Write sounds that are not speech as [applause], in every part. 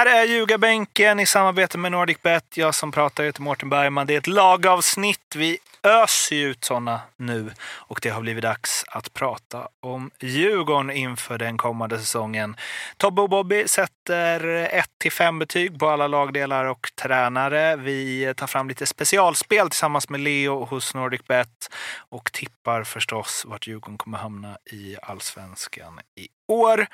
Här är Ljugarbänken i samarbete med NordicBet. Jag som pratar heter Mårten Bergman. Det är ett lagavsnitt. Vi öser ju ut sådana nu och det har blivit dags att prata om Djurgården inför den kommande säsongen. Tobbe och Bobby sätter 1-5 betyg på alla lagdelar och tränare. Vi tar fram lite specialspel tillsammans med Leo hos NordicBet och tippar förstås vart Djurgården kommer hamna i allsvenskan i år.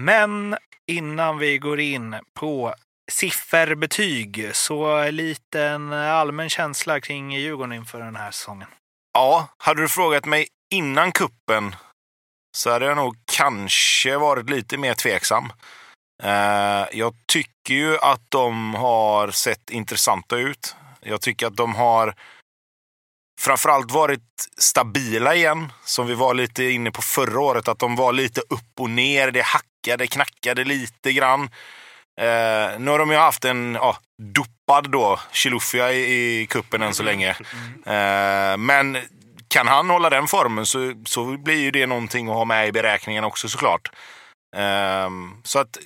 Men innan vi går in på sifferbetyg så lite en allmän känsla kring Djurgården inför den här säsongen. Ja, hade du frågat mig innan kuppen så hade jag nog kanske varit lite mer tveksam. Eh, jag tycker ju att de har sett intressanta ut. Jag tycker att de har framförallt varit stabila igen, som vi var lite inne på förra året. Att de var lite upp och ner. Det hackade, knackade lite grann. Eh, nu har de ju haft en ja, dopad då, Chilufya i, i kuppen än så länge. Eh, men kan han hålla den formen så, så blir ju det någonting att ha med i beräkningen också såklart. Eh, så att,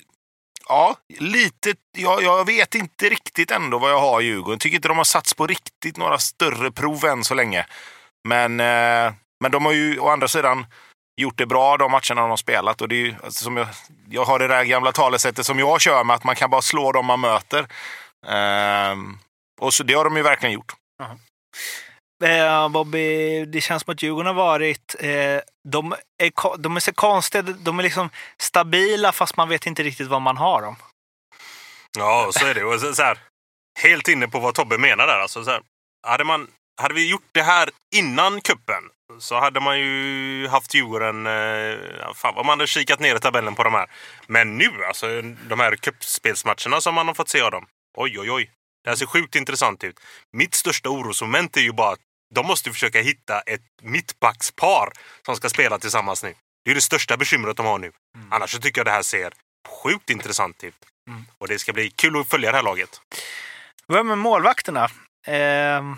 ja, lite. Jag, jag vet inte riktigt ändå vad jag har i Djurgården. Tycker inte de har satts på riktigt några större prov än så länge. Men, eh, men de har ju å andra sidan gjort det bra de matcherna de har spelat. Och det är ju, alltså, som jag, jag har det där gamla talesättet som jag kör med, att man kan bara slå dem man möter. Eh, och så det har de ju verkligen gjort. Eh, Bobby, det känns som att Djurgården har varit... Eh, de, är, de är så konstiga, de är liksom stabila fast man vet inte riktigt vad man har dem. Ja, så är det. Och så, så här, helt inne på vad Tobbe menar där. Alltså, så här, hade, man, hade vi gjort det här innan kuppen så hade man ju haft Djurgården... Eh, fan vad man hade kikat ner i tabellen på de här. Men nu, alltså de här kuppspelsmatcherna som man har fått se av dem. Oj, oj, oj. Det här ser sjukt intressant ut. Mitt största orosmoment är ju bara att de måste försöka hitta ett mittbackspar som ska spela tillsammans nu. Det är det största bekymret de har nu. Annars så tycker jag det här ser sjukt intressant ut. Och det ska bli kul att följa det här laget. Börjar med målvakterna. Eh,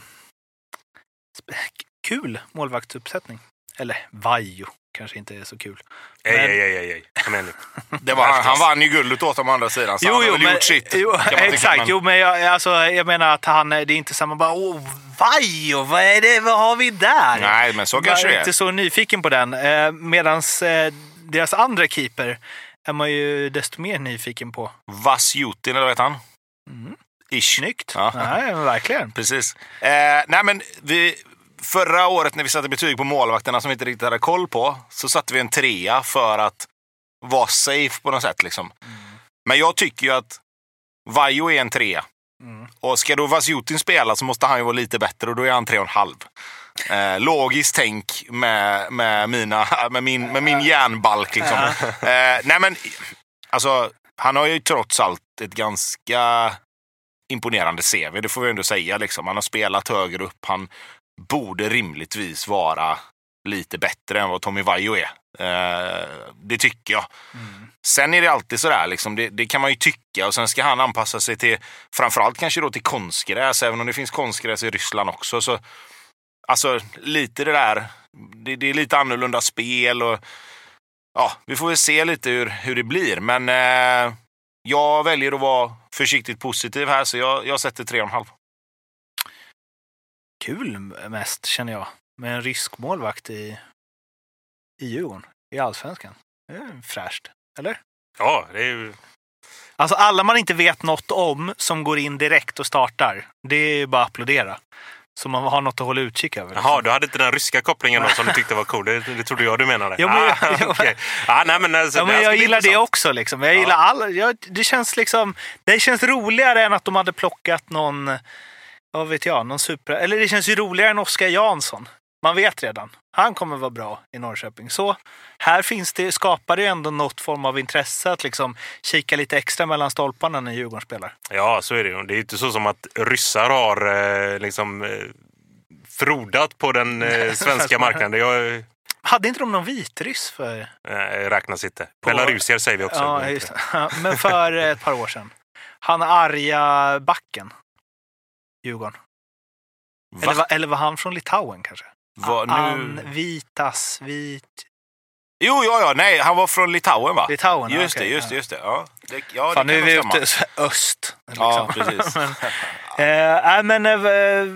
kul målvaktsuppsättning. Eller Vaiho kanske inte är så kul. Ej, Men- ej, ej, ej, ej. Kom igen nu. [laughs] Det var, han vann ju guldet åt dem å andra sidan, så han har väl gjort sitt. jo, man exakt. men- Jo, men jag, alltså, jag menar att han, det är inte samma bara åh, Vaiho, vad är det, vad har vi där? Nej, men så kanske jag det är är. inte så nyfiken på den. Eh, Medan eh, deras andra keeper är man ju desto mer nyfiken på. Vasjutin, eller vad heter han? Ish. Snyggt. Ja. Nej, men verkligen. Precis. Eh, nej, men vi, förra året när vi satte betyg på målvakterna som vi inte riktigt hade koll på, så satte vi en trea för att vara safe på något sätt. Liksom. Men jag tycker ju att Vaiho är en trea. Mm. Och ska då Vasjutin spela så måste han ju vara lite bättre och då är han tre och en halv. Eh, logiskt tänk med, med, mina, [laughs] med, min, med min järnbalk. Liksom. Eh, nej men, alltså, han har ju trots allt ett ganska imponerande CV, det får vi ändå säga. Liksom. Han har spelat högre upp. Han borde rimligtvis vara lite bättre än vad Tommy Vaiho är. Eh, det tycker jag. Sen är det alltid sådär, liksom, det, det kan man ju tycka. Och sen ska han anpassa sig till, framförallt kanske då till konstgräs, även om det finns konstgräs i Ryssland också. Så, alltså lite det där, det, det är lite annorlunda spel och ja, vi får väl se lite hur, hur det blir. Men eh, jag väljer att vara försiktigt positiv här, så jag, jag sätter 3,5. Kul mest, känner jag. Med en rysk målvakt i, i Djurgården, i allsvenskan. Det är fräscht. Eller? Ja, det är ju... Alltså alla man inte vet något om som går in direkt och startar, det är ju bara att applådera. Så man har något att hålla utkik över. Jaha, du hade inte den ryska kopplingen då som du tyckte var cool. Det, det trodde jag du menade. Jo, men- ah, [laughs] jo, okej. ah, nej, men, alltså, Ja, men jag gillar det också. Liksom. Jag gillar alla, jag, det, känns liksom, det känns roligare än att de hade plockat någon, vad vet jag, någon super... Eller det känns ju roligare än Oskar Jansson. Man vet redan. Han kommer vara bra i Norrköping. Så här finns det, skapar det ju ändå något form av intresse att liksom kika lite extra mellan stolparna när Djurgården spelar. Ja, så är det ju. Det är inte så som att ryssar har eh, liksom, eh, frodat på den eh, [laughs] svenska marknaden. Jag Hade inte de någon vitryss för... eh, räknas inte. På- Belarusier säger vi också. Ja, Men för ett par år sedan. Han arga backen. Djurgården. Eller, Va? var- eller var han från Litauen kanske? Va, nu... An Vitas, vit... Jo, ja, ja, nej, han var från Litauen va? Litauen? ja, Just okej, det, just det, ja. just det. Ja, det, ja, Fan, det nu är vi ute öst. Ja, liksom. precis. [laughs] Eh, nej, men eh,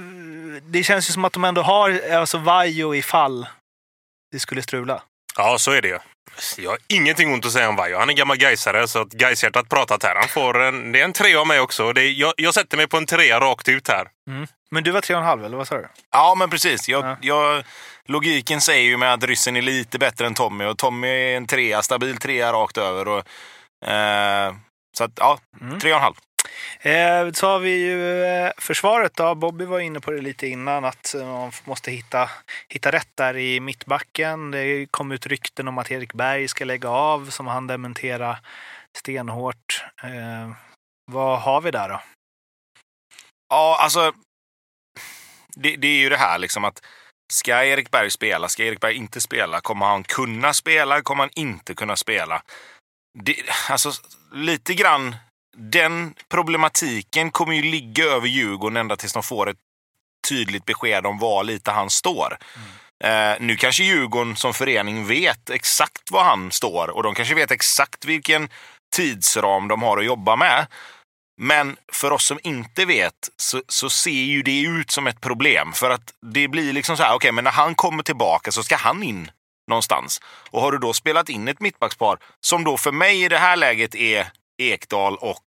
det känns ju som att de ändå har alltså, Vajo ifall det skulle strula. Ja, så är det ju. Jag har ingenting ont att säga om Vaiho. Han är gammal Gaisare så att Gaishjärtat pratat här. Han får en, det är en trea av mig också. Det är, jag, jag sätter mig på en trea rakt ut här. Men du var tre och en halv, eller vad sa du? Ja, men precis. Jag, Ja. jag, logiken säger ju med att ryssen är lite bättre än Tommy och Tommy är en trea, stabil trea rakt över. Och, eh, så att, ja, Mm. tre och en halv. Eh, så har vi ju eh, försvaret då. Bobby var inne på det lite innan att eh, man måste hitta, hitta rätt där i mittbacken. Det kom ut rykten om att Erik Berg ska lägga av som han dementera stenhårt. Eh, vad har vi där då? Ja, alltså. Det, det är ju det här liksom att ska Erik Berg spela, ska Erik Berg inte spela? Kommer han kunna spela? Kommer han inte kunna spela? Det, alltså lite grann den problematiken kommer ju ligga över Djurgården ända tills de får ett tydligt besked om var lite han står. Eh, nu kanske Djurgården som förening vet exakt var han står och de kanske vet exakt vilken tidsram de har att jobba med. Men för oss som inte vet så, så ser ju det ut som ett problem. För att det blir liksom så här, okej, men när han kommer tillbaka så ska han in någonstans. Och har du då spelat in ett mittbackspar som då för mig i det här läget är Ekdal och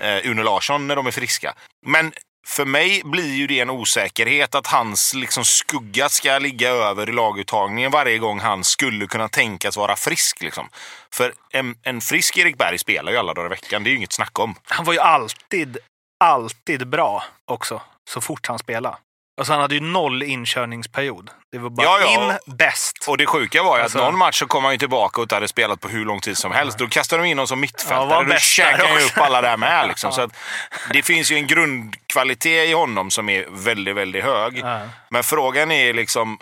eh, Une Larsson när de är friska. Men för mig blir ju det en osäkerhet att hans liksom, skugga ska ligga över i laguttagningen varje gång han skulle kunna tänkas vara frisk. Liksom. För en, en frisk Erik Berg spelar ju alla dagar i veckan, det är ju inget snack om. Han var ju alltid, alltid bra också, så fort han spelade. Alltså han hade ju noll inkörningsperiod. Det var bara Ja, ja. in bäst. Och det sjuka var ju Alltså- att någon match så kom han ju tillbaka och inte hade spelat på hur lång tid som helst. Då kastade de in honom som Ja, mittfältare. och då käkade han ju upp alla där med. Liksom. Så [laughs] det finns ju en grundkvalitet i honom som är väldigt, väldigt hög. Ja. Men frågan är liksom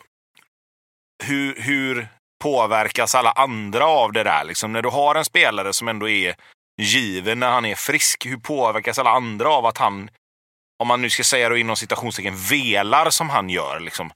hur, hur påverkas alla andra av det där? Liksom, när du har en spelare som ändå är given när han är frisk, hur påverkas alla andra av att han, om man nu ska säga det inom citationstecken, velar som han gör? Liksom.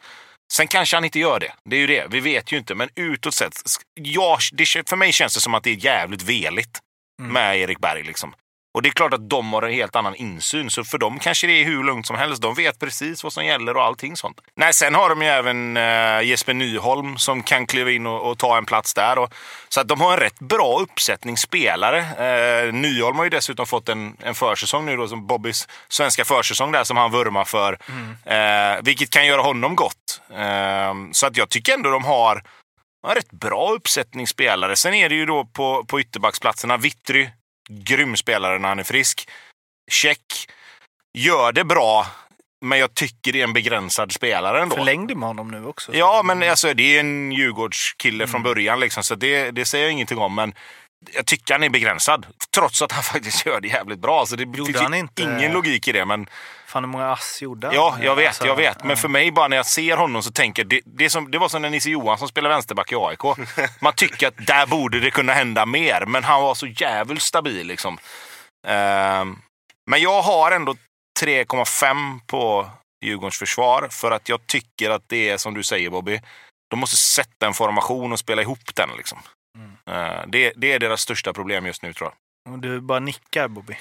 Sen kanske han inte gör det. Det är ju det. Vi vet ju inte. Men utåt sett, ja, det, för mig känns det som att det är jävligt veligt Mm. med Erik Berg. Liksom. Och det är klart att de har en helt annan insyn, så för dem kanske det är hur lugnt som helst. De vet precis vad som gäller och allting sånt. Nej, sen har de ju även eh, Jesper Nyholm som kan kliva in och, och ta en plats där. Och, så att de har en rätt bra uppsättning spelare. Eh, Nyholm har ju dessutom fått en, en försäsong nu då, som Bobbys svenska försäsong där som han vurmar för. Eh, vilket kan göra honom gott. Eh, så att jag tycker ändå de har en rätt bra uppsättning spelare. Sen är det ju då på, på ytterbacksplatserna Vittry, grym spelare när han är frisk. Check, gör det bra, men jag tycker det är en begränsad spelare ändå. Förlängde med honom nu också. Ja, men alltså, det är en Djurgårdskille från början, liksom, så det, det säger jag ingenting om. Men jag tycker han är begränsad, trots att han [laughs] faktiskt gör det jävligt bra. Så det Gjorde finns han inte- ingen logik i det. Men Fan hur många ass gjorde han? Ja, jag vet, Alltså, jag vet. Men för mig, bara när jag ser honom så tänker jag, det, det, som, det var som när Nisse Johansson spelade vänsterback i AIK. [laughs] Man tycker att där borde det kunna hända mer, men han var så jävligt stabil liksom. Ehm, men jag har ändå 3,5 på Djurgårdens försvar, för att jag tycker att det är som du säger Bobby, de måste sätta en formation och spela ihop den. Liksom. Mm. Eh, det, det är deras största problem just nu tror jag. Du bara nickar Bobby.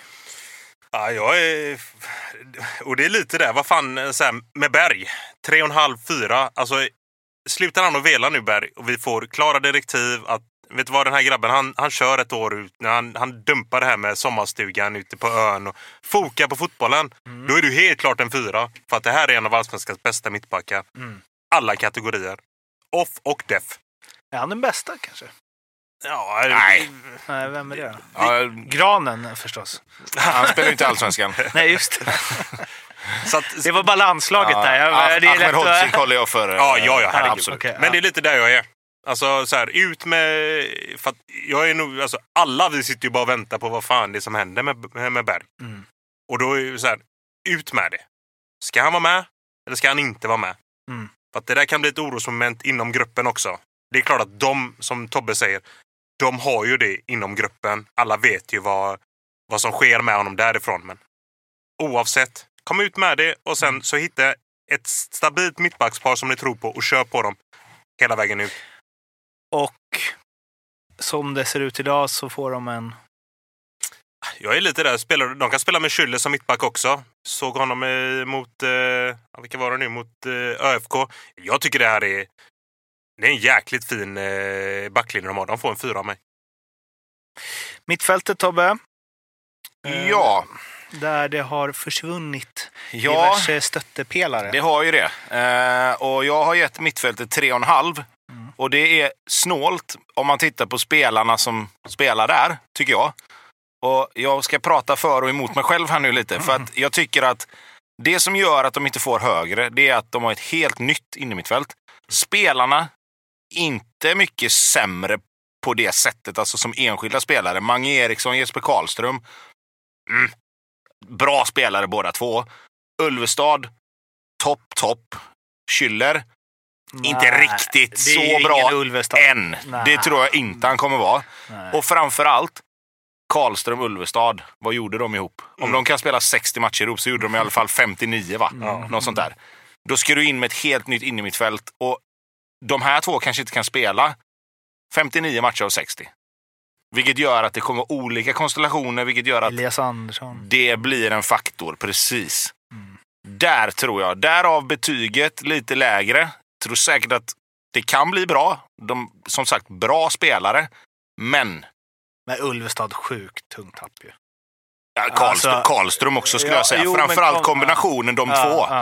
Ja, jag är... Och det är lite där, vad fan, så här, med Berg. Tre och en halv, fyra. Alltså, slutar han att vela nu Berg och vi får klara direktiv att Vet du vad, den här grabben han, han kör ett år ut. Han, han dumpar det här med sommarstugan ute på ön och fokar på fotbollen. Då är du helt klart en fyra. För att det här är en av allsvenskans bästa mittbackar. Mm. Alla kategorier. Off och def. Är han den bästa kanske? Ja, Nej. Nej, vem är det? Ja, Granen förstås. han spelar ju inte Allsvenskan. [laughs] Nej, just det. Att, Det var bara landslaget där. Jag, Ah- det är Ahmed Hodzic håller jag för. Ja, ja, ja, herregud. absolut. Okej, Men ja. det är lite där jag är. Alltså så här, ut med... För jag är nog, alltså, alla vi sitter ju bara och väntar på vad fan det är som händer med, med Berg. Mm. Och då är det så här, ut med det. Ska han vara med eller ska han inte vara med? Mm. För att det där kan bli ett orosmoment inom gruppen också. Det är klart att de, som Tobbe säger, de har ju det inom gruppen. Alla vet ju vad, vad som sker med honom därifrån. Men oavsett, kom ut med det och sen så hitta ett stabilt mittbackspar som ni tror på och kör på dem hela vägen ut. Och som det ser ut idag så får de en... Jag är lite där. Spelar, de kan spela med Schüller som mittback också. Såg honom eh, mot, eh, vilka var det nu, mot eh, ÖFK. Jag tycker det här är, det är en jäkligt fin eh, backlinje de har. De får en fyra av mig. Mittfältet Tobbe? Eh, Ja, Där det har försvunnit ja diverse stöttepelare. det har ju det. Eh, och jag har gett mittfältet 3,5. Mm. Och det är snålt om man tittar på spelarna som spelar där, tycker jag. Och jag ska prata för och emot mig själv här nu lite. För att jag tycker att det som gör att de inte får högre, det är att de har ett helt nytt innermittfält. Spelarna, inte mycket sämre på det sättet, alltså som enskilda spelare. Mange Eriksson, Jesper Karlström. Mm. Bra spelare båda två. Ulvestad, topp, topp. Inte Nej, riktigt är ju så bra Ulvestad. än. Nej. Det tror jag inte han kommer vara. Nej. Och framför allt, Karlström Ulvestad, vad gjorde de ihop? Om Mm. de kan spela 60 matcher ihop så gjorde de i alla fall 59, va? Mm. Något sånt där. Då ska du in med ett helt nytt innermittfält och de här två kanske inte kan spela 59 matcher av 60. Vilket gör att det kommer olika konstellationer, vilket gör att Elias Andersson. det blir en faktor, precis. Mm. Där tror jag. Därav betyget lite lägre. Tror säkert att det kan bli bra. De, som sagt, bra spelare. Men Men Ulvestad, sjukt tungt tapp ju. ja, Karlström, Alltså- Karlström också skulle Ja, jag säga. jo, men Framförallt kom- kombinationen de Ja, två.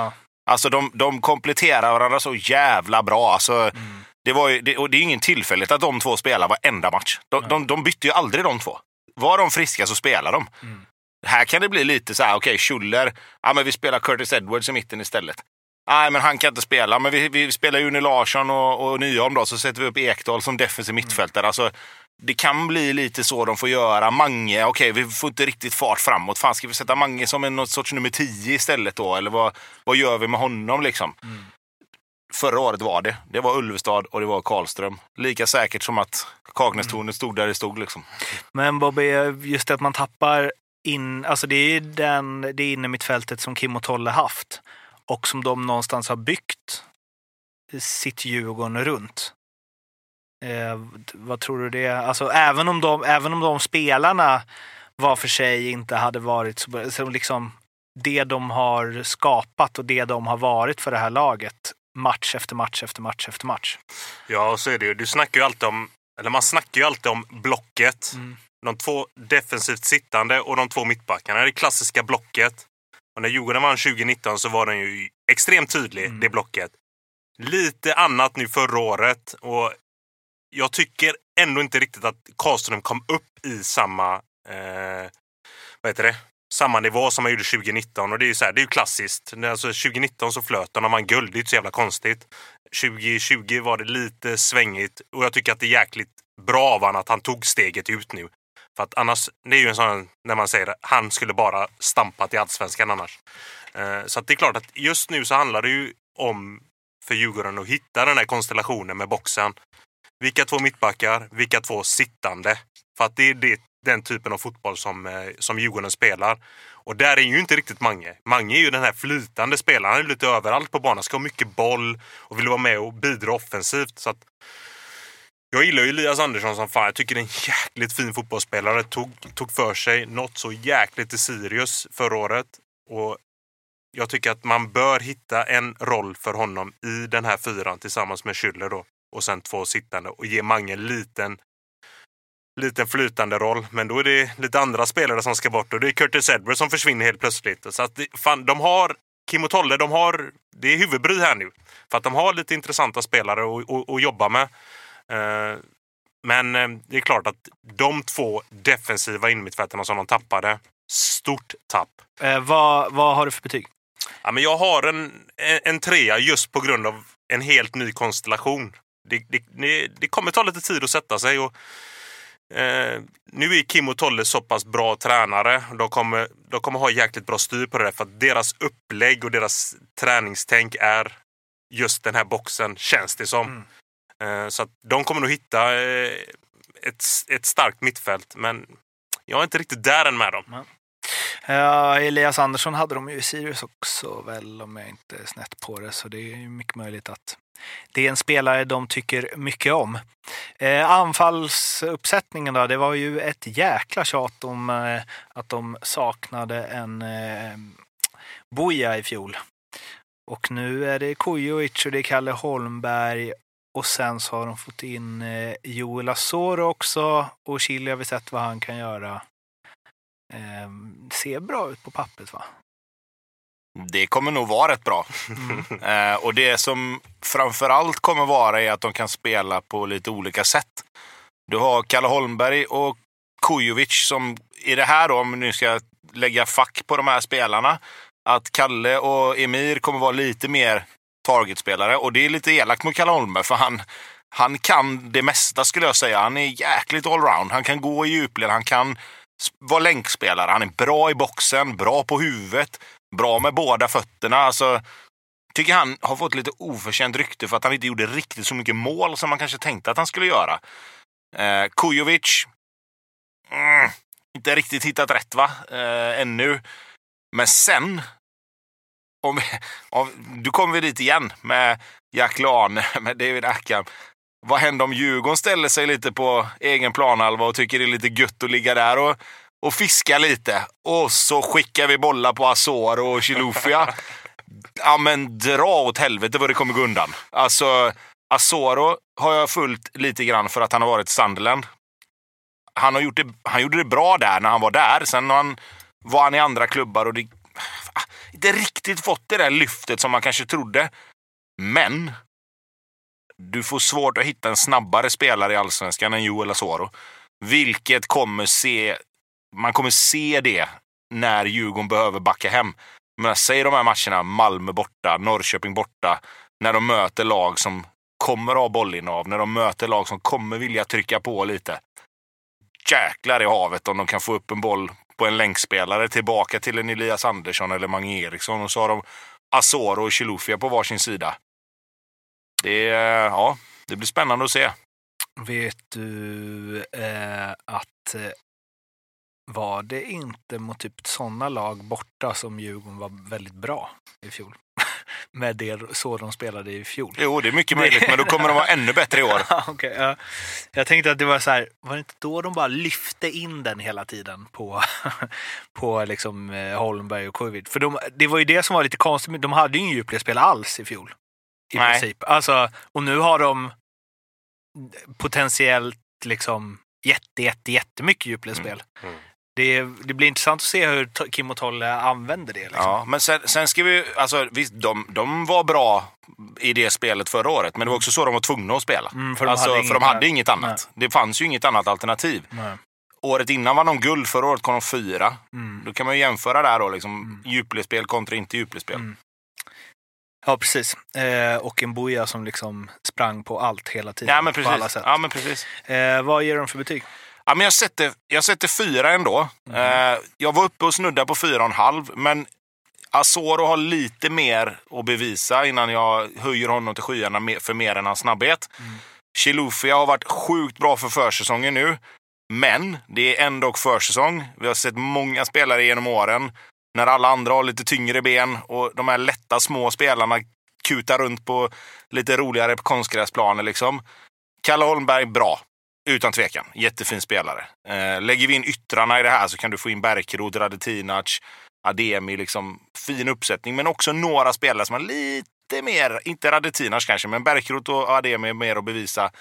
Alltså de, de kompletterar varandra så jävla bra. Alltså, Mm. det, var ju, det, och det är ingen tillfällighet att de två spelar varenda match. De, Nej. de, de bytte ju aldrig de två. Var de friska så spelar de. Mm. Här kan det bli lite så här, okej, okay, Schuller, ja men vi spelar Curtis Edwards i mitten istället. Nej, men han kan inte spela. Men vi, vi spelar Juni Larsson och, och Nyholm då, så sätter vi upp Ekdal som defensiv mittfältare. Alltså, det kan bli lite så de får göra. Mange, okej, vi får inte riktigt fart framåt. Fan, ska vi sätta Mange som en något sorts nummer 10 istället då? Eller vad, vad gör vi med honom liksom? Mm. Förra året var det. Det var Ulvestad och det var Karlström. Lika säkert som att Kaknästornet stod där det stod liksom. Men Bobby, just det att man tappar in, alltså det är den, det inne mittfältet som Kim och Tolle haft och som de någonstans har byggt sitt Djurgården runt. Eh, vad tror du det Alltså även om, de, även om de spelarna var för sig inte hade varit så så liksom det de har skapat och det de har varit för det här laget match efter match efter match efter match. Ja, så är det ju. Du snackar ju alltid om, eller man snackar ju alltid om blocket. Mm. De två defensivt sittande och de två mittbackarna. Det klassiska blocket. Och när Djurgården vann 2019 så var den ju extremt tydlig, Mm. det blocket. Lite annat nu förra året. Och jag tycker ändå inte riktigt att Karlström kom upp i samma, eh, vad heter det? Samma nivå som han gjorde 2019. Och det är ju, så här, det är ju klassiskt. Alltså 2019 så flöt han och vann guld. Det är inte så jävla konstigt. 2020 var det lite svängigt och jag tycker att det är jäkligt bra av honom att han tog steget ut nu. För att annars, det är ju en sån när man säger att han skulle bara stampat i allsvenskan annars. Eh, Så att det är klart att just nu så handlar det ju om för Djurgården att hitta den här konstellationen med boxen. Vilka två mittbackar, vilka två sittande. För att det är det, den typen av fotboll som, eh, som Djurgården spelar. Och där är ju inte riktigt Mange. Mange är ju den här flytande spelaren. Han är lite överallt på banan. Ska ha mycket boll och vill vara med och bidra offensivt. Så att jag gillar ju Elias Andersson som fan. Jag tycker det är en jäkligt fin fotbollsspelare. Tog, tog för sig något så jäkligt i Sirius förra året. Och jag tycker att man bör hitta en roll för honom i den här fyran tillsammans med Schüller då. Och sen två sittande och ge Mange en liten, liten flytande roll. Men då är det lite andra spelare som ska bort och det är Curtis Edwards som försvinner helt plötsligt. Så att det, fan, de har Kim och Tolle, de har, det är huvudbry här nu. För att de har lite intressanta spelare att, att, att jobba med. Eh, Men eh, det är klart att de två defensiva innermittfältarna som de tappade, stort tapp. Eh, vad, vad har du för betyg? Ja, men jag har en, en, en trea just på grund av en helt ny konstellation. Det, det, det, kommer ta lite tid att sätta sig. Och, eh, nu är Kim och Tolle så pass bra tränare. De kommer, de kommer ha jäkligt bra styr på det där, för att deras upplägg och deras träningstänk är just den här boxen, känns det som. Mm. Eh, så att de kommer nog hitta eh, ett, ett starkt mittfält, men jag är inte riktigt där än med dem. Ja, Elias Andersson hade de ju i Sirius också väl om jag inte är snett på det. Så det är mycket möjligt att det är en spelare de tycker mycket om. Eh, anfallsuppsättningen då, det var ju ett jäkla tjat om eh, att de saknade en eh, Boja i fjol. Och nu är det Kujovic och det är Kalle Holmberg och sen så har de fått in eh, Joel Asoro också och Chile har vi sett vad han kan göra. Eh, ser bra ut på pappret va? Det kommer nog vara rätt bra. Mm. [laughs] Eh, och det som framförallt kommer vara är att de kan spela på lite olika sätt. Du har Kalle Holmberg och Kujovic som i det här då, om nu ska lägga fack på de här spelarna, att Kalle och Emir kommer vara lite mer targetspelare. Och det är lite elakt mot Kalle Holmberg för han, han kan det mesta skulle jag säga. Han är jäkligt allround. Han kan gå i djupled, han kan vara länkspelare. Han är bra i boxen, bra på huvudet, bra med båda fötterna. Alltså, tycker han har fått lite oförtjänt rykte för att han inte gjorde riktigt så mycket mål som man kanske tänkte att han skulle göra. Eh, Kujovic, mm, inte riktigt hittat rätt va, eh, ännu. Men sen, om, om, du kommer vi dit igen med Jack Lane, [laughs] med David Ackham. Vad händer om Djurgården ställer sig lite på egen planhalva och tycker det är lite gött att ligga där och, och fiska lite? Och så skickar vi bollar på Azor och Chilufya. ja men dra åt helvete vad det kommer gå undan. Alltså, Asoro har jag följt lite grann för att han har varit i Sunderland. Han, har gjort det, han gjorde det bra där när han var där. Sen har han, var han i andra klubbar och det, ah, inte riktigt fått det där lyftet som man kanske trodde. Men du får svårt att hitta en snabbare spelare i allsvenskan än Joel Asoro. Vilket kommer se... Man kommer se det när Djurgården behöver backa hem. Men säg de här matcherna, Malmö borta, Norrköping borta, när de möter lag som kommer ha bollinnehav, när de möter lag som kommer vilja trycka på lite. Jäklar i havet om de kan få upp en boll på en länkspelare tillbaka till en Elias Andersson eller Mange Eriksson och så har de Asoro och Chilufya på varsin sida. Det, ja, det blir spännande att se. Vet du eh, att eh, var det inte mot typ sådana lag borta som Djurgården var väldigt bra i fjol? [laughs] Med det så de spelade i fjol. Jo, det är mycket möjligt, men då kommer de vara ännu bättre i år. [laughs] Okej, ja. Jag tänkte att det var så här, var det inte då de bara lyfte in den hela tiden på, [laughs] på liksom eh, Holmberg och Kujovic? För de, det var ju det som var lite konstigt, de hade ju ingen djupledsspel alls i fjol. I Nej. princip. Alltså, och nu har de potentiellt liksom jätte, jätte, jättemycket djupledsspel. Mm. Det, det blir intressant att se hur Kim och Tolle använder det. Liksom. Ja, men sen, sen ska vi... Alltså, visst, de, de var bra i det spelet förra året, men det var också så de var tvungna att spela. Mm, för de alltså, hade för de inget- hade inget annat. Det fanns ju inget annat alternativ. Nej. Året innan var de guld, förra året kom de fyra. Mm. Då kan man ju jämföra där då, liksom, djupledsspel kontra inte djupledsspel. Mm. Ja, precis. Eh, och en boja som liksom sprang på allt hela tiden. Ja, men På alla precis. sätt. Ja, men precis. Eh, vad ger de för betyg? Ja, men jag, sätter, jag sätter fyra ändå. Eh, jag var uppe och snudda på fyra och en halv, men Asoro har lite mer att bevisa innan jag höjer honom till skyarna för mer än hans snabbhet. Mm. Chilufya har varit sjukt bra för försäsongen nu, men det är ändå försäsong. Vi har sett många spelare genom åren när alla andra har lite tyngre ben och de här lätta små spelarna kutar runt på lite roligare konstgräsplaner. Liksom. Kalle Holmberg, bra. Utan tvekan. Jättefin spelare. Eh, lägger vi in yttrarna i det här så kan du få in Berkerud, Radetinac, Ademi. Liksom, fin uppsättning, men också några spelare som har lite mer, inte Radetinac kanske, men Berkerud och Ademi mer att bevisa.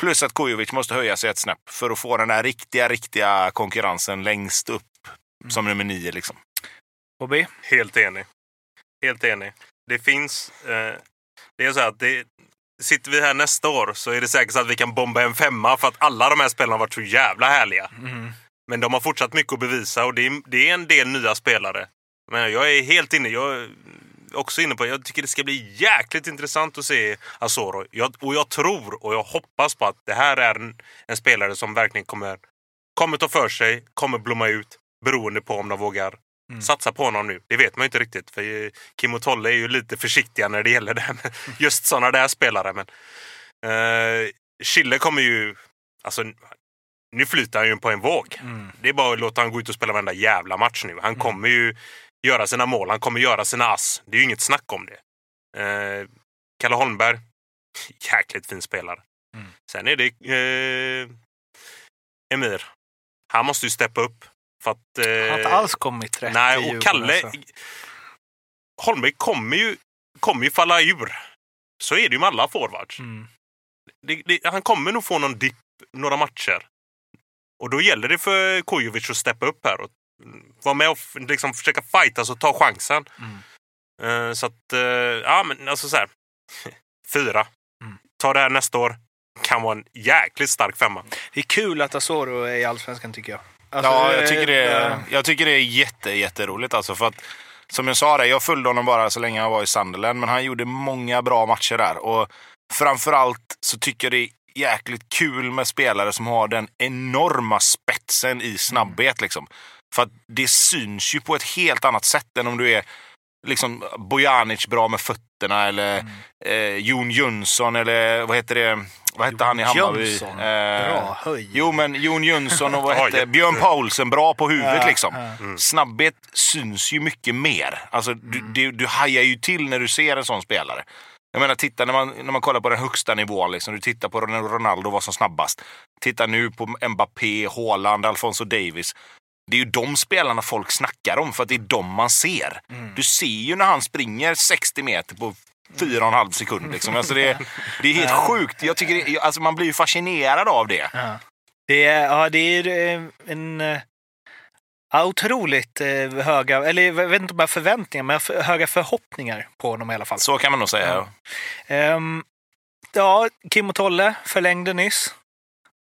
Plus att Kujovic måste höja sig ett snäpp för att få den här riktiga, riktiga konkurrensen längst upp som nummer nio. Liksom. Bobby? Helt enig. Helt enig. Det finns... Eh, det är så här att det, sitter vi här nästa år så är det säkert så att vi kan bomba en femma för att alla de här spelarna har varit så jävla härliga. Mm. Men de har fortsatt mycket att bevisa och det är, det är en del nya spelare. Men jag är helt inne. Jag också inne på Jag tycker det ska bli jäkligt intressant att se Asoro. Jag, och jag tror och jag hoppas på att det här är en, en spelare som verkligen kommer, kommer ta för sig, kommer blomma ut beroende på om de vågar Mm. satsa på honom nu. Det vet man ju inte riktigt. För Kim och Tolle är ju lite försiktiga när det gäller det här med [laughs] just sådana där spelare. Men eh, Chille kommer ju... Alltså, nu flyter han ju på en våg. Mm. Det är bara att låta han gå ut och spela varenda jävla match nu. Han kommer ju göra sina mål, han kommer göra sina ass. Det är ju inget snack om det. Eh, Kalle Holmberg, [laughs] jäkligt fin spelare. Mm. Sen är det eh, Emir. Han måste ju steppa upp. För att, eh, Han har inte alls kommit rätt Nej, Djurgården, och Kalle... alltså. Holmberg kommer ju, kommer ju falla ur. Så är det ju med alla forwards. Mm. Det, det, han kommer nog få någon dipp några matcher. Och då gäller det för Kujovic att steppa upp här och vara med och liksom försöka fightas och ta chansen. Mm. Eh, så att, eh, ja men alltså så här. [laughs] Fyra. Mm. Ta det här nästa år. Kan vara en jäkligt stark femma. Det är kul att Asoro är i Allsvenskan tycker jag. Alltså, Ja, jag tycker det är, jag tycker det är jätte, jätteroligt. Alltså för att, som jag sa, det, jag följde honom bara så länge han var i Sunderland, men han gjorde många bra matcher där. Och framförallt så tycker jag det är jäkligt kul med spelare som har den enorma spetsen i snabbhet. Liksom. För att det syns ju på ett helt annat sätt än om du är liksom Bojanic bra med fötterna eller eh, Jon Jönsson eller vad heter det? Vad hette han i Hammarby? Jönsson. Eh, Bra höj. Jo, men Jon Jönsson och vad [laughs] hette Björn Paulsen, bra på huvudet liksom. ja. Snabbhet syns ju mycket mer. Alltså, du, du, du hajar ju till när du ser en sån spelare. Jag menar, titta när man, när man kollar på den högsta nivån. Liksom, du tittar på när Ronaldo var som snabbast. Titta nu på Mbappé, Haaland, Alfonso Davis. Det är ju de spelarna folk snackar om för att det är de man ser. Du ser ju när han springer 60 meter på fyra och en halv sekund. Liksom. Alltså det, det är helt sjukt. Jag tycker det, alltså man blir ju fascinerad av det. Ja. Det är, ja, det är eh, en eh, ja, otroligt eh, höga, eller jag vet inte om jag förväntningar, men höga förhoppningar på honom i alla fall. Så kan man nog säga. Ja. Ehm, ja, Kim och Tolle förlängde nyss.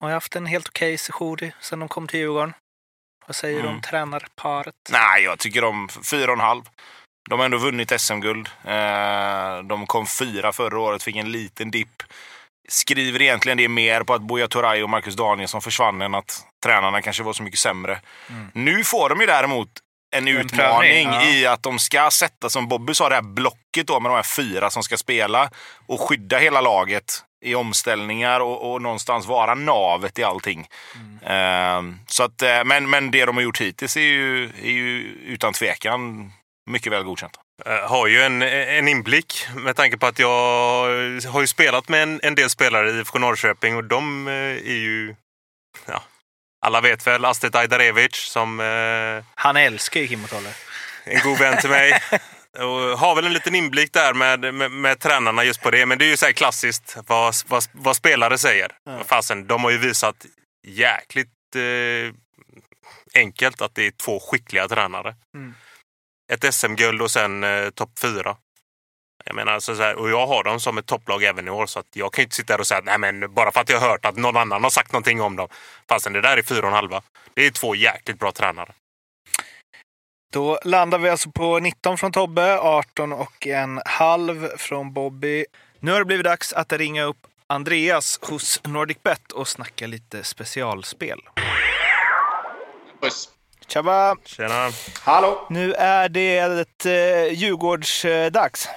Och har haft en helt okej i- sen de kom till Djurgården. Vad säger du om Mm. tränarparet? Nej, jag tycker de fyra och en halv. De har ändå vunnit SM-guld. Eh, De kom fyra förra året, fick en liten dipp. Skriver egentligen det mer på att Buya Turay och Marcus Danielsson försvann än att tränarna kanske var så mycket sämre. Nu får de ju däremot en En utmaning ja. i att de ska sätta, som Bobby sa, det här blocket då med de här fyra som ska spela och skydda hela laget i omställningar och, och någonstans vara navet i allting. Eh, så att, eh, men, men det de har gjort hittills är ju, är ju utan tvekan mycket väl godkänt. Eh, har ju en, en inblick med tanke på att jag har ju spelat med en, en del spelare i IFK Norrköping och de eh, är ju... Ja, alla vet väl Astrid Ajdarevic som eh, Han älskar ju Kim en god vän till mig. [laughs] Och har väl en liten inblick där med, med, med tränarna just på det. Men det är ju så här klassiskt vad, vad, vad spelare säger. Fasen, de har ju visat jäkligt eh, enkelt att det är två skickliga tränare. Mm. Ett SM-guld och sen eh, topp fyra. Jag menar, så så här, och jag har dem som ett topplag även i år. Så att jag kan ju inte sitta där och säga att nej, men bara för att jag har hört att någon annan har sagt någonting om dem. Fastän det där är fyra och en halva. Det är två jäkligt bra tränare. Då landar vi alltså på 19 från Tobbe, 18 och en halv från Bobby. Nu har det blivit dags att ringa upp Andreas hos NordicBet och snacka lite specialspel. Puss. Tjaba! Tjena! Hallå! Nu är det ett eh, Djurgårdsdags.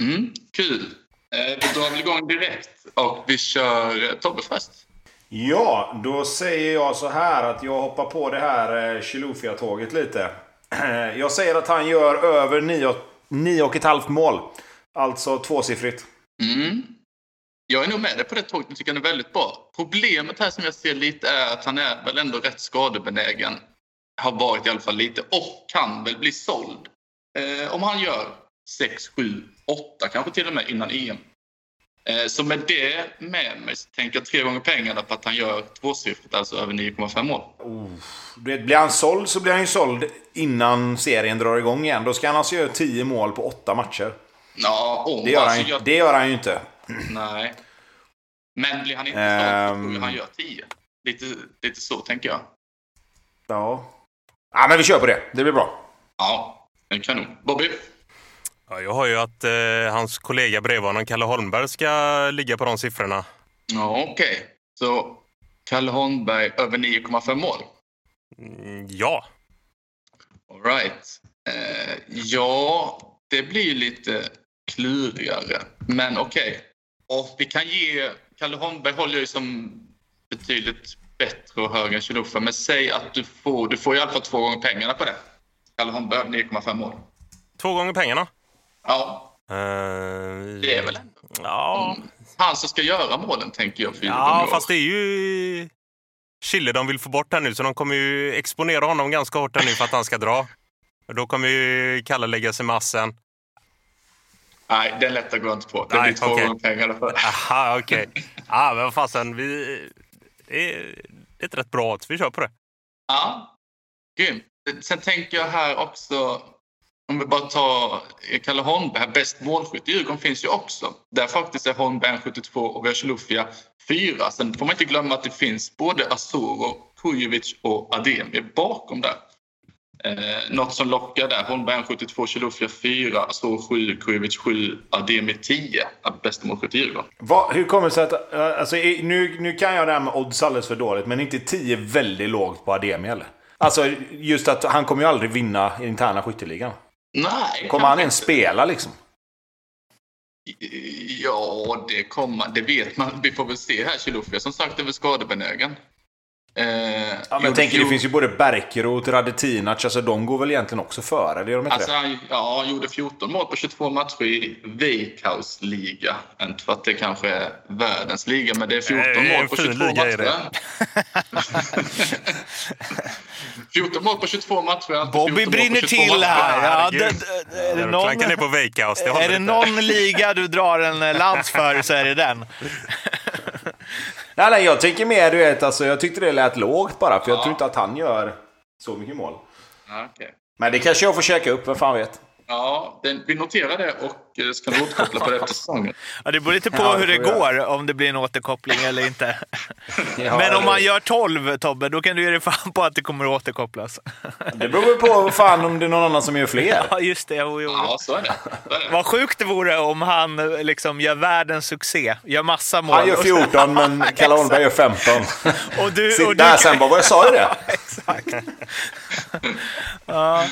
Mm, kul. Eh, vi drar väl igång direkt och vi kör eh, Tobbe först. Ja, då säger jag så här att jag hoppar på det här eh, Chilufya-tåget lite. [clears throat] Jag säger att han gör över nio, nio och ett halvt mål. Alltså tvåsiffrigt. Mm. Jag är nog med dig på det tåget. Jag tycker han är väldigt bra. Problemet här som jag ser lite är att han är väl ändå rätt skadebenägen. Har varit i alla fall lite och kan väl bli såld. Eh, om han gör 6, 7, 8 kanske till och med innan EM. Eh, så med det med mig så tänker jag tre gånger pengarna på att han gör tvåsiffrigt, alltså över 9,5 mål. Vet, blir han såld så blir han ju såld innan serien drar igång igen. Då ska han alltså göra 10 mål på 8 matcher. Ja, om Det gör, alltså han, ju- jag- det gör han ju inte. Nej. Men blir han inte såld så tror Ehm. han gör 10. Lite, lite så tänker jag. Ja. Ja, men vi kör på det. Det blir bra. Ja, en kanon. Bobby? Ja, jag har ju att eh, hans kollega bredvid honom, Kalle Holmberg, ska ligga på de siffrorna. Ja, okej. Så Kalle Holmberg över 9,5 mål. Mm, ja. All right. Eh, ja, det blir ju lite klurigare. Men okej. Vi kan ge... Kalle Holmberg håller ju som betydligt bättre och högre än Chilufa. Men säg att du får, du får i alla fall två gånger pengarna på det. Kalle Holmberg över 9,5 mål. Två gånger pengarna. Ja, Eh, Det är väl ändå Ja, han som ska göra målen, tänker jag. För ja fast det är ju Chille de vill få bort här nu, så de kommer ju exponera honom ganska hårt här nu för att han ska dra. Då kommer ju Kalle lägga sig med assen. Nej, den lätta går jag inte på. Det Nej, blir två okej. gånger pengarna för. Aha, okej. Ja, men vad fasen, vi... Det är ett rätt bra odds. Vi kör på det. Ja, grymt. Sen tänker jag här också, om vi bara tar Kalle Holmberg, bäst målskytt i Djurgården finns ju också. Där faktiskt är Holmberg 72 och Veselufia 4. Sen får man inte glömma att det finns både Asoro, Kujovic och Ademi bakom där. Eh, något som lockar där. Holmberg 72, Chilufya 4, Asoro 7, Kujovic 7, Ademi 10. Bästa målskytt i Djurgården. Hur kommer det sig att... eh, Alltså, nu, nu kan jag det här med odds alldeles för dåligt, men inte 10 väldigt lågt på Ademi eller? Alltså just att han kommer ju aldrig vinna interna skytteligan. Nej, Kommer han ens spela liksom? Ja, det kommer Det vet man. Vi får väl se här. Chilufya som sagt är väl skadebenägen. Eh, Ja, men jag tänker det finns ju både Berkerot, Radetinac, alltså de går väl egentligen också före? Det gör de inte Alltså, det? han ja, han gjorde 14 mål på 22 matcher i Veikkaus liga. Inte för att det kanske är världens liga, men det är 14 Det är en [laughs] mål på fin 22 liga, matcher. 14 mål på 22 matcher. är alltid 14 Bobby brinner 22 till här. Ja, det, det, är det ner någon, på Veikkaus. Det är det inte. någon liga du drar en eh, lans för så är det den. [laughs] Nej, nej, jag tänker mer, du vet, alltså, jag tyckte det lät lågt bara, för jag Ja. tror inte att han gör så mycket mål. Ja, okej. Men det kanske jag får käka upp, vem fan vet? Ja, den, vi noterar det och eh, ska återkoppla på det efter [laughs] säsongen. Ja, det beror lite på Ja, hur det går, om det blir en återkoppling eller inte. [laughs] Ja, Men om man gör 12, Tobbe, då kan du ge dig fan på att det kommer att återkopplas. Det beror på fan om det är någon annan som gör fler. [laughs] Ja, just det. Jo, jo. Ja, så är det. Så är det. Vad sjukt det vore om han liksom gör världens succé, gör massa mål. Han gör 14, men Kalle Holmberg gör 15. Och du, Sitt och du där sen bara, vad jag sa ju det. Exakt. ja.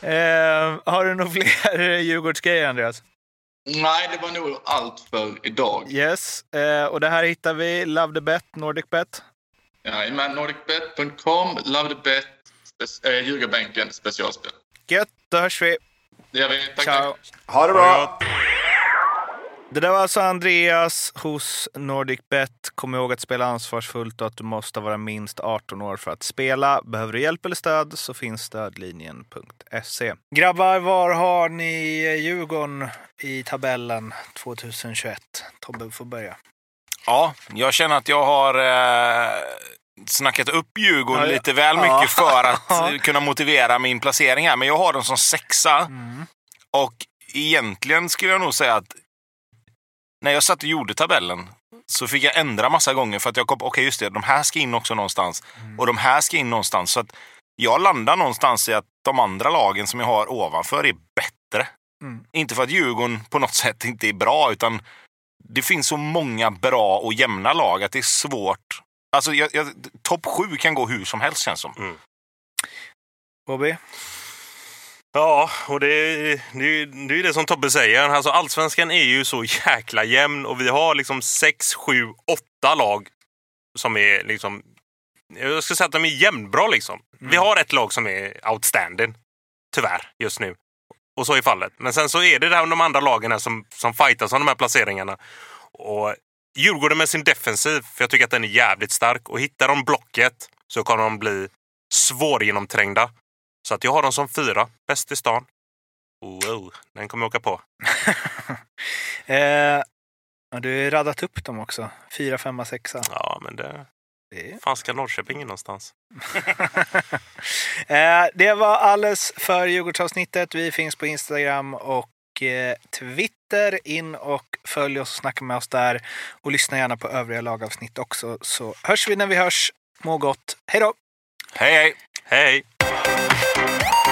Eh, har du några [laughs] fler Djurgårdsgrejer, Andreas? Nej, det var nog allt för idag. Yes. Eh, och det här hittar vi, Love the Bet, Nordicbet. Jajamän, nordicbet.com, love the bet, spe- äh, Ljugarbänken specialspel. Gött, då hörs vi. Det gör vi. Tack, Ciao. tack. Ha det bra. Det där var alltså Andreas hos NordicBet. Kom ihåg att spela ansvarsfullt och att du måste vara minst 18 år för att spela. Behöver du hjälp eller stöd så finns stödlinjen.se. Grabbar, var har ni Djurgården i tabellen 2021? Tobbe får börja. Ja, jag känner att jag har eh, snackat upp Djurgården Ja, ja. lite väl Ja. mycket för att [laughs] Ja. kunna motivera min placering här. Men jag har dem som sexa. Och egentligen skulle jag nog säga att när jag satt och gjorde tabellen så fick jag ändra massa gånger för att jag kom okej just det, de här ska in också någonstans. Och de här ska in någonstans. Så att jag landar någonstans i att de andra lagen som jag har ovanför är bättre. Mm. Inte för att Djurgården på något sätt inte är bra, utan det finns så många bra och jämna lag att det är svårt. Alltså, jag, jag, topp sju kan gå hur som helst känns som. Bobby? Ja, och det, det, är det är det som Tobbe säger. Alltså, allsvenskan är ju så jäkla jämn och vi har liksom sex, sju, åtta lag som är liksom... Jag skulle säga att de är jämnbra liksom. Vi har ett lag som är outstanding. Tyvärr, just nu. Och så är fallet. Men sen så är det där de andra lagen här som, som fightas om de här placeringarna. Och Djurgården med sin defensiv, för jag tycker att den är jävligt stark. Och hittar de blocket så kommer de bli svårgenomträngda. Så att jag har dem som fyra. Bäst i stan. Wow, den kommer jag åka på. [laughs] Eh, du har ju radat upp dem också. Fyra, femma, sexa. Ja, men det... Det fan ska Norrköping in någonstans? [laughs] Eh, det var alles för Djurgårdsavsnittet. Vi finns på Instagram och eh, Twitter. In och följ oss och snacka med oss där. Och lyssna gärna på övriga lagavsnitt också. Så hörs vi när vi hörs. Må gott. Hej då! Hej hej! Hej! Thank you.